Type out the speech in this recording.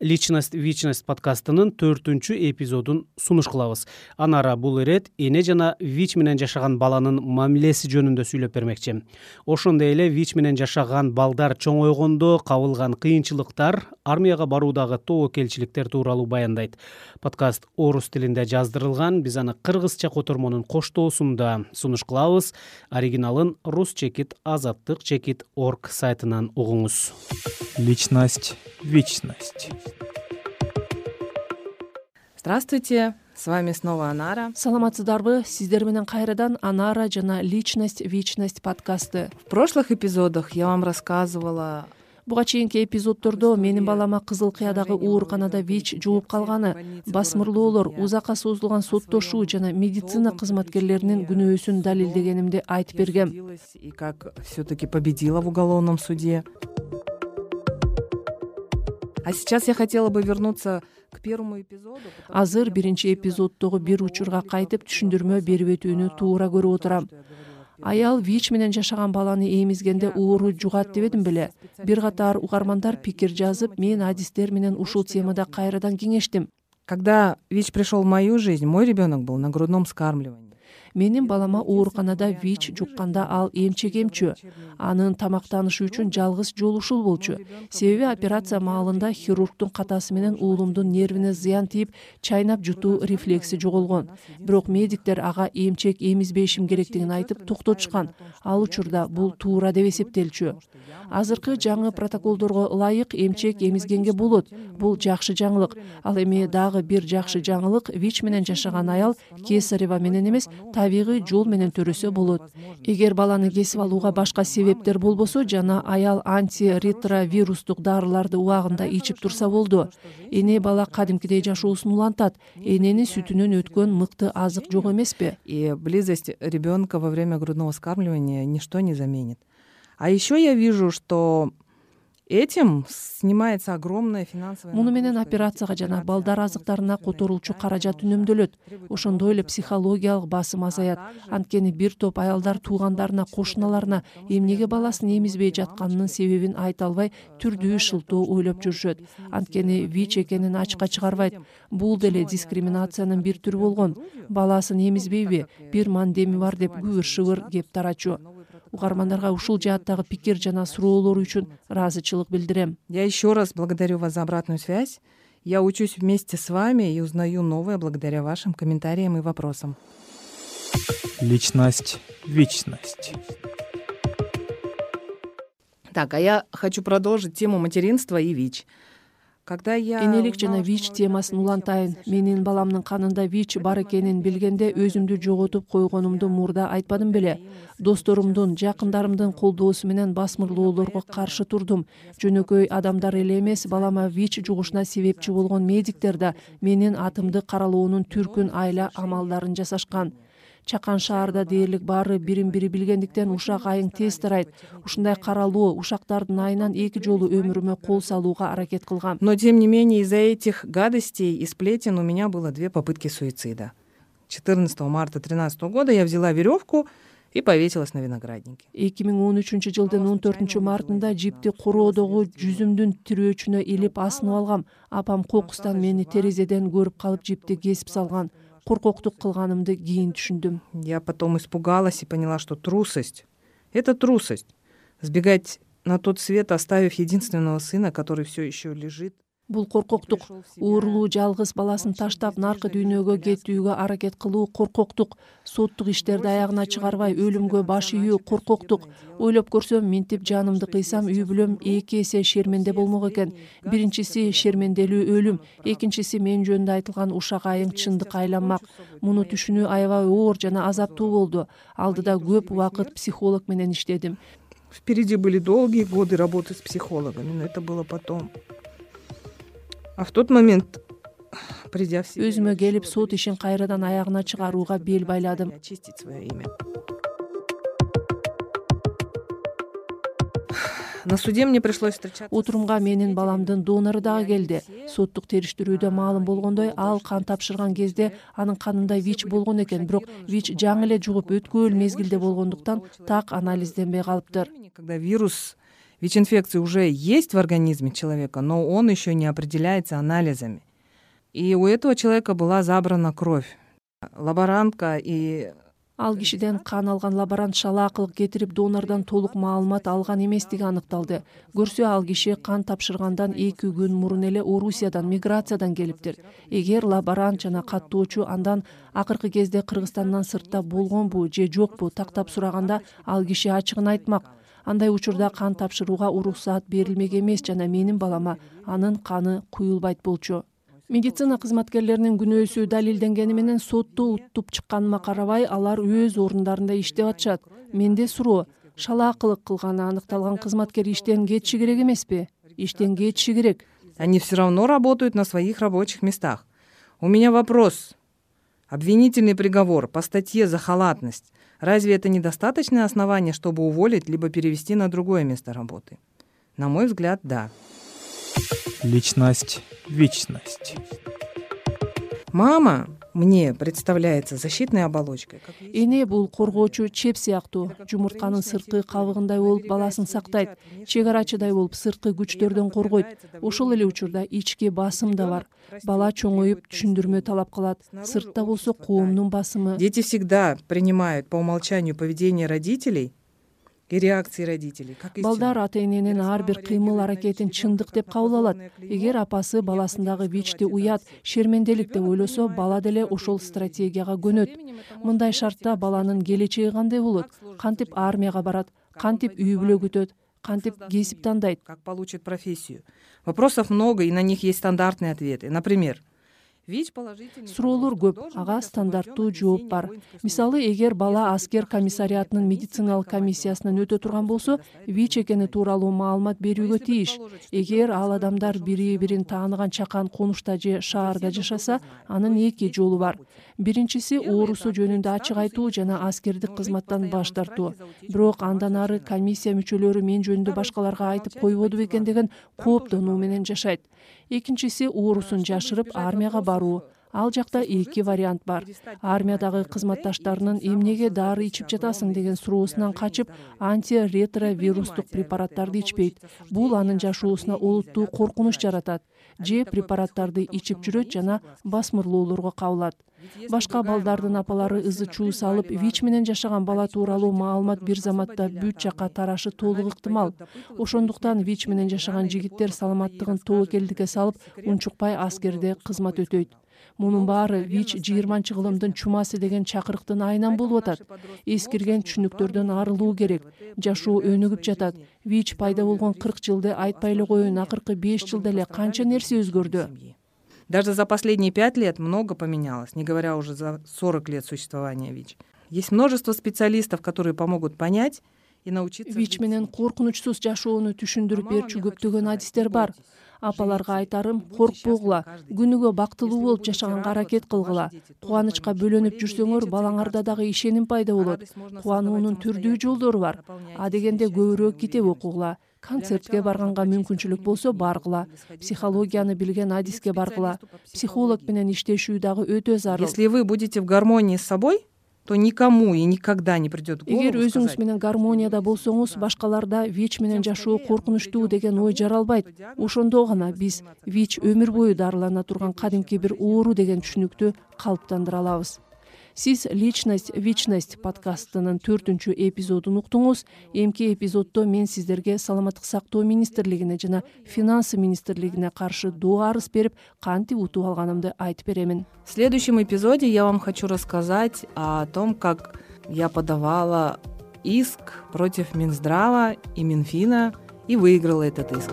личность вичность подкастынын төртүнчү эпизодун сунуш кылабыз. Анара бул ирет эне жана вич менен жашаган баланын мамилеси жөнүндө сүйлөп бермекчи. Ошондой эле вич менен жашаган балдар чоңойгондо кабылган кыйынчылыктар армияга баруудагы тобокелчиликтер тууралуу баяндайт. Подкаст орус тилинде жаздырылган биз аны кыргызча котормонун коштоосунда сунуш кылабыз. Оригиналын рус чекит азаттык чекит орг сайтынан угуңуз. Личность вечность здравствуйте с вами снова анара. Саламатсыздарбы? Сиздер менен кайрадан анара жана личность вечность подкасты. В прошлых эпизодах я вам рассказывала буга чейинки эпизоддордо менин балама кызыл кыядагы ооруканада вич жугуп калганы басмырлоолор узакка созулган соттошуу жана медицина кызматкерлеринин күнөөсүн далилдегенимди айтып бергем. и как все таки победила в уголовном суде а сейчас я хотела бы вернуться к первому эпизоду азыр биринчи эпизоддогу бир учурга кайтып түшүндүрмө берип өтүүнү туура көрүп отурам. аял вич менен жашаган баланы эмизгенде оору жугат дебедим беле. бир катар угармандар пикир жазып мен адистер менен ушул темада кайрадан кеңештим. Когда вич пришел в мою жизнь мой ребенок был на грудном вскармливании менин балама ооруканада вич жукканда ал эмчек эмчү анын тамактанышы үчүн жалгыз жолу ушул болчу. Себеби операция маалында хирургдун катасы менен уулумдун нервине зыян тийип чайнап жутуу рефлекси жоголгон. Бирок медиктер ага эмчек эмизбешим керектигин айтып токтотушкан. Ал учурда бул туура деп эсептелчү. Азыркы жаңы протоколдорго ылайык эмчек эмизгенге болот. Бул жакшы жаңылык. Ал эми дагы бир жакшы жаңылык вич менен жашаган аял кесарева менен эмес табигый жол менен төрөсө болот. Эгер баланы кесип алууга башка себептер болбосо жана аял антиретровирустук дарыларды убагында ичип турса болду. Эне бала кадимкидей жашоосун улантат. Эненин сүтүнөн өткөн мыкты азык жок эмеспи. И близость ребенка во время грудного вскармливания ничто не заменит. А еще я вижу что этим снимается огромная финансовая муну менен операцияга жана балдар азыктарына которулчу каражат үнөмдөлөт ошондой эле психологиялык басым азаят. анткени бир топ аялдар туугандарына кошуналарына эмнеге баласын эмизбей жатканынын себебин айта албай түрдүү шылтоо ойлоп жүрүшөт анткени вич экенин ачыкка чыгарбайт. Бул деле дискриминациянын бир түрү болгон. баласын эмизбейби бир мандеми бар деп күбүр шыбыр кеп тарачу угармандарга ушул жааттагы пикир жана суроолор үчүн ыраазычылык билдирем. Я еще раз благодарю вас за обратную связь. Я учусь вместе с вами и узнаю новое благодаря вашим комментариям и вопросам. Личность вечность. Так а я хочу продолжить тему материнства и вич когда я энелик жана вич темасын улантайын. менин баламдын канында вич бар экенин билгенде өзүмдү жоготуп койгонумду мурда айтпадым беле. досторумдун жакындарымдын колдоосу менен басмырлоолорго каршы турдум. жөнөкөй адамдар эле эмес балама вич жугушуна себепчи болгон медиктер да. менин атымды каралоонун түркүн айла амалдарын жасашкан чакан шаарда дээрлик баары бирин бири билгендиктен ушак айың тез тарайт. Ушундай каралоо ушактардын айынан эки жолу өмүрүмө кол салууга аракет кылгам. Но тем не менее из за этих гадостей и сплетен у меня было две попытки суицида. Четырнадцатого марта тринадцатого года я взяла веревку и повесилась на винограднике. Эки миң он үчүнчү жылдын он төртүнчү мартында жипти короодогу жүзүмдүн тирөөчүнө илип асынып алгам. Апам кокустан мени терезеден көрүп калып жипти кесип салган коркоктук кылганымды кийин түшүндүм. Я потом испугалась и поняла что трусость это трусость. Сбегать на тот свет оставив единственного сына который все еще лежит бул коркоктук. Уурулуу жалгыз баласын таштап наркы дүйнөгө кетүүгө аракет кылуу коркоктук. Соттук иштерди аягына чыгарбай өлүмгө баш ийүү коркоктук. Ойлоп көрсөм минтип жанымды кыйсам үй бүлөм эки эсе шерменде болмок экен. Биринчиси шерменделүү өлүм экинчиси мен жөнүндө айтылган ушак айың чындыкка айланмак. Муну түшүнүү аябай оор жана азаптуу болду. Алдыда көп убакыт психолог менен иштедим. Впереди были долгие годы работы с психологами но это было потом а в тот момент придя в себя өзүмө келип сот ишин кайрадан аягына чыгарууга бел байладым. очистить свое имя. На суде мне пришлось встречаться отурумга менин баламдын донору дагы келди. соттук териштирүүдө маалым болгондой ал кан тапшырган кезде анын канында вич болгон экен. Бирок вич жаңы эле жугуп өткөл мезгилде болгондуктан так анализденбей калыптыр. когда вирус вич инфекция уже есть в организме человека но он еще не определяется анализами. И у этого человека была забрана кровь. Лаборантка и ал кишиден кан алган лаборант шалаакылык кетирип донордон толук маалымат алган эместиги аныкталды. Көрсө ал киши кан тапшыргандан эки күн мурун эле орусиядан миграциядан келиптир. Эгер лаборант жана каттоочу андан акыркы кезде кыргызстандан сыртта болгонбу же жокпу тактап сураганда ал киши ачыгын айтмак андай учурда кан тапшырууга уруксаат берилмек эмес жана менин балама анын каны куюлбайт болчу. Медицина кызматкерлеринин күнөөсү далилденгени менен сотто утуп чыкканыма карабай алар өз орундарында иштеп атышат. Менде суроо шалаакылык кылганы аныкталган кызматкер иштен кетиши керек эмеспи? Иштен кетиши керек. Они все равно работают на своих рабочих местах. У меня вопрос. Обвинительный приговор по статье за халатность разве это недостаточное основание чтобы уволить либо перевести на другое место работы? На мой взгляд да. Личность вечность. Мама мне представляется защитной оболочкой эне бул коргоочу чеп сыяктуу. Жумуртканын сырткы кабыгындай болуп баласын сактайт. Чек арачыдай болуп сырткы күчтөрдөн коргойт. Ошол эле учурда ички басым да бар. Бала чоңоюп түшүндүрмө талап кылат. Сыртта болсо коомдун басымы. Дети всегда принимают по умолчанию поведение родителей реакции родителей как балдар ата эненин ар бир кыймыл аракетин чындык деп кабыл алат эгер апасы баласындагы вичти уят шерменделик деп ойлосо бала деле ошол стратегияга көнөт. Мындай шартта баланын келечеги кандай болот? Кантип армияга барат кантип үй бүлө күтөт кантип кесип тандайт? Как получит профессию? Вопросов много и на них есть стандартные ответы. Например суроолор көп ага стандарттуу жооп бар. мисалы эгер бала аскер комиссариатынын медициналык комиссиясынан өтө турган болсо вич экени тууралуу маалымат берүүгө тийиш эгер ал адамдар бири бирин тааныган чакан конушта же шаарда жашаса анын эки жолу бар. биринчиси оорусу жөнүндө ачык айтуу жана аскердик кызматтан баш тартуу. бирок андан ары комиссия мүчөлөрү мен жөнүндө башкаларга айтып койбоду бекен деген кооптонуу менен жашайт экинчиси оорусун жашырып армияга баруу ал жакта эки вариант бар. армиядагы кызматташтарынын эмнеге дары ичип жатасың деген суроосунан качып антиретровирустук препараттарды ичпейт. бул анын жашоосуна олуттуу коркунуч жаратат. же препараттарды ичип жүрөт жана басмырлоолорго кабылат. башка балдардын апалары ызы чуу салып вич менен жашаган бала тууралуу маалымат бир заматта бүт жакка тарашы толук ыктымал ошондуктан вич менен жашаган жигиттер саламаттыгын тобокелдикке салып унчукпай аскерде кызмат өтөйт мунун баары вич жыйырманчы кылымдын чумасы деген чакырыктын айынан болуп атат. Эскирген түшүнүктөрдөн арылуу керек. Жашоо өнүгүп жатат. Вич пайда болгон кырк жылды айтпай эле коеюн акыркы беш жылда эле канча нерсе өзгөрдү? Даже за последние пять лет много поменялось не говоря уже за сорок лет существования вич. Есть множество специалистов которые помогут понять и научиться вич менен коркунучсуз жашоону түшүндүрүп берчү көптөгөн адистер бар апаларга айтарым коркпогула күнүгө бактылуу болуп жашаганга аракет кылгыла. Кубанычка бөлөнүп жүрсөңөр балаңарда дагы ишеним пайда болот. Кубануунун түрдүү жолдору бар. Адегенде көбүрөөк китеп окугула концертке барганга мүмкүнчүлүк болсо баргыла. Психологияны билген адиске баргыла. Психолог менен иштешүү дагы өтө зарыл. Если вы будете в гармонии с собой то никому и никогда не придет в голову эгер өзүңүз менен гармонияда болсоңуз башкаларда вич менен жашоо коркунучтуу деген ой жаралбайт. Ошондо гана биз вич өмүр бою дарылана турган кадимки бир оору деген түшүнүктү калыптандыра алабыз сиз личность вечность подкастынын төртүнчү эпизодун уктуңуз. Эмки эпизоддо мен сиздерге саламаттык сактоо министрлигине жана финансы министрлигине каршы доо арыз берип кантип утуп алганымды айтып беремин. В следующем эпизоде я вам хочу рассказать о том как я подавала иск против минздрава и минфина и выиграла этот иск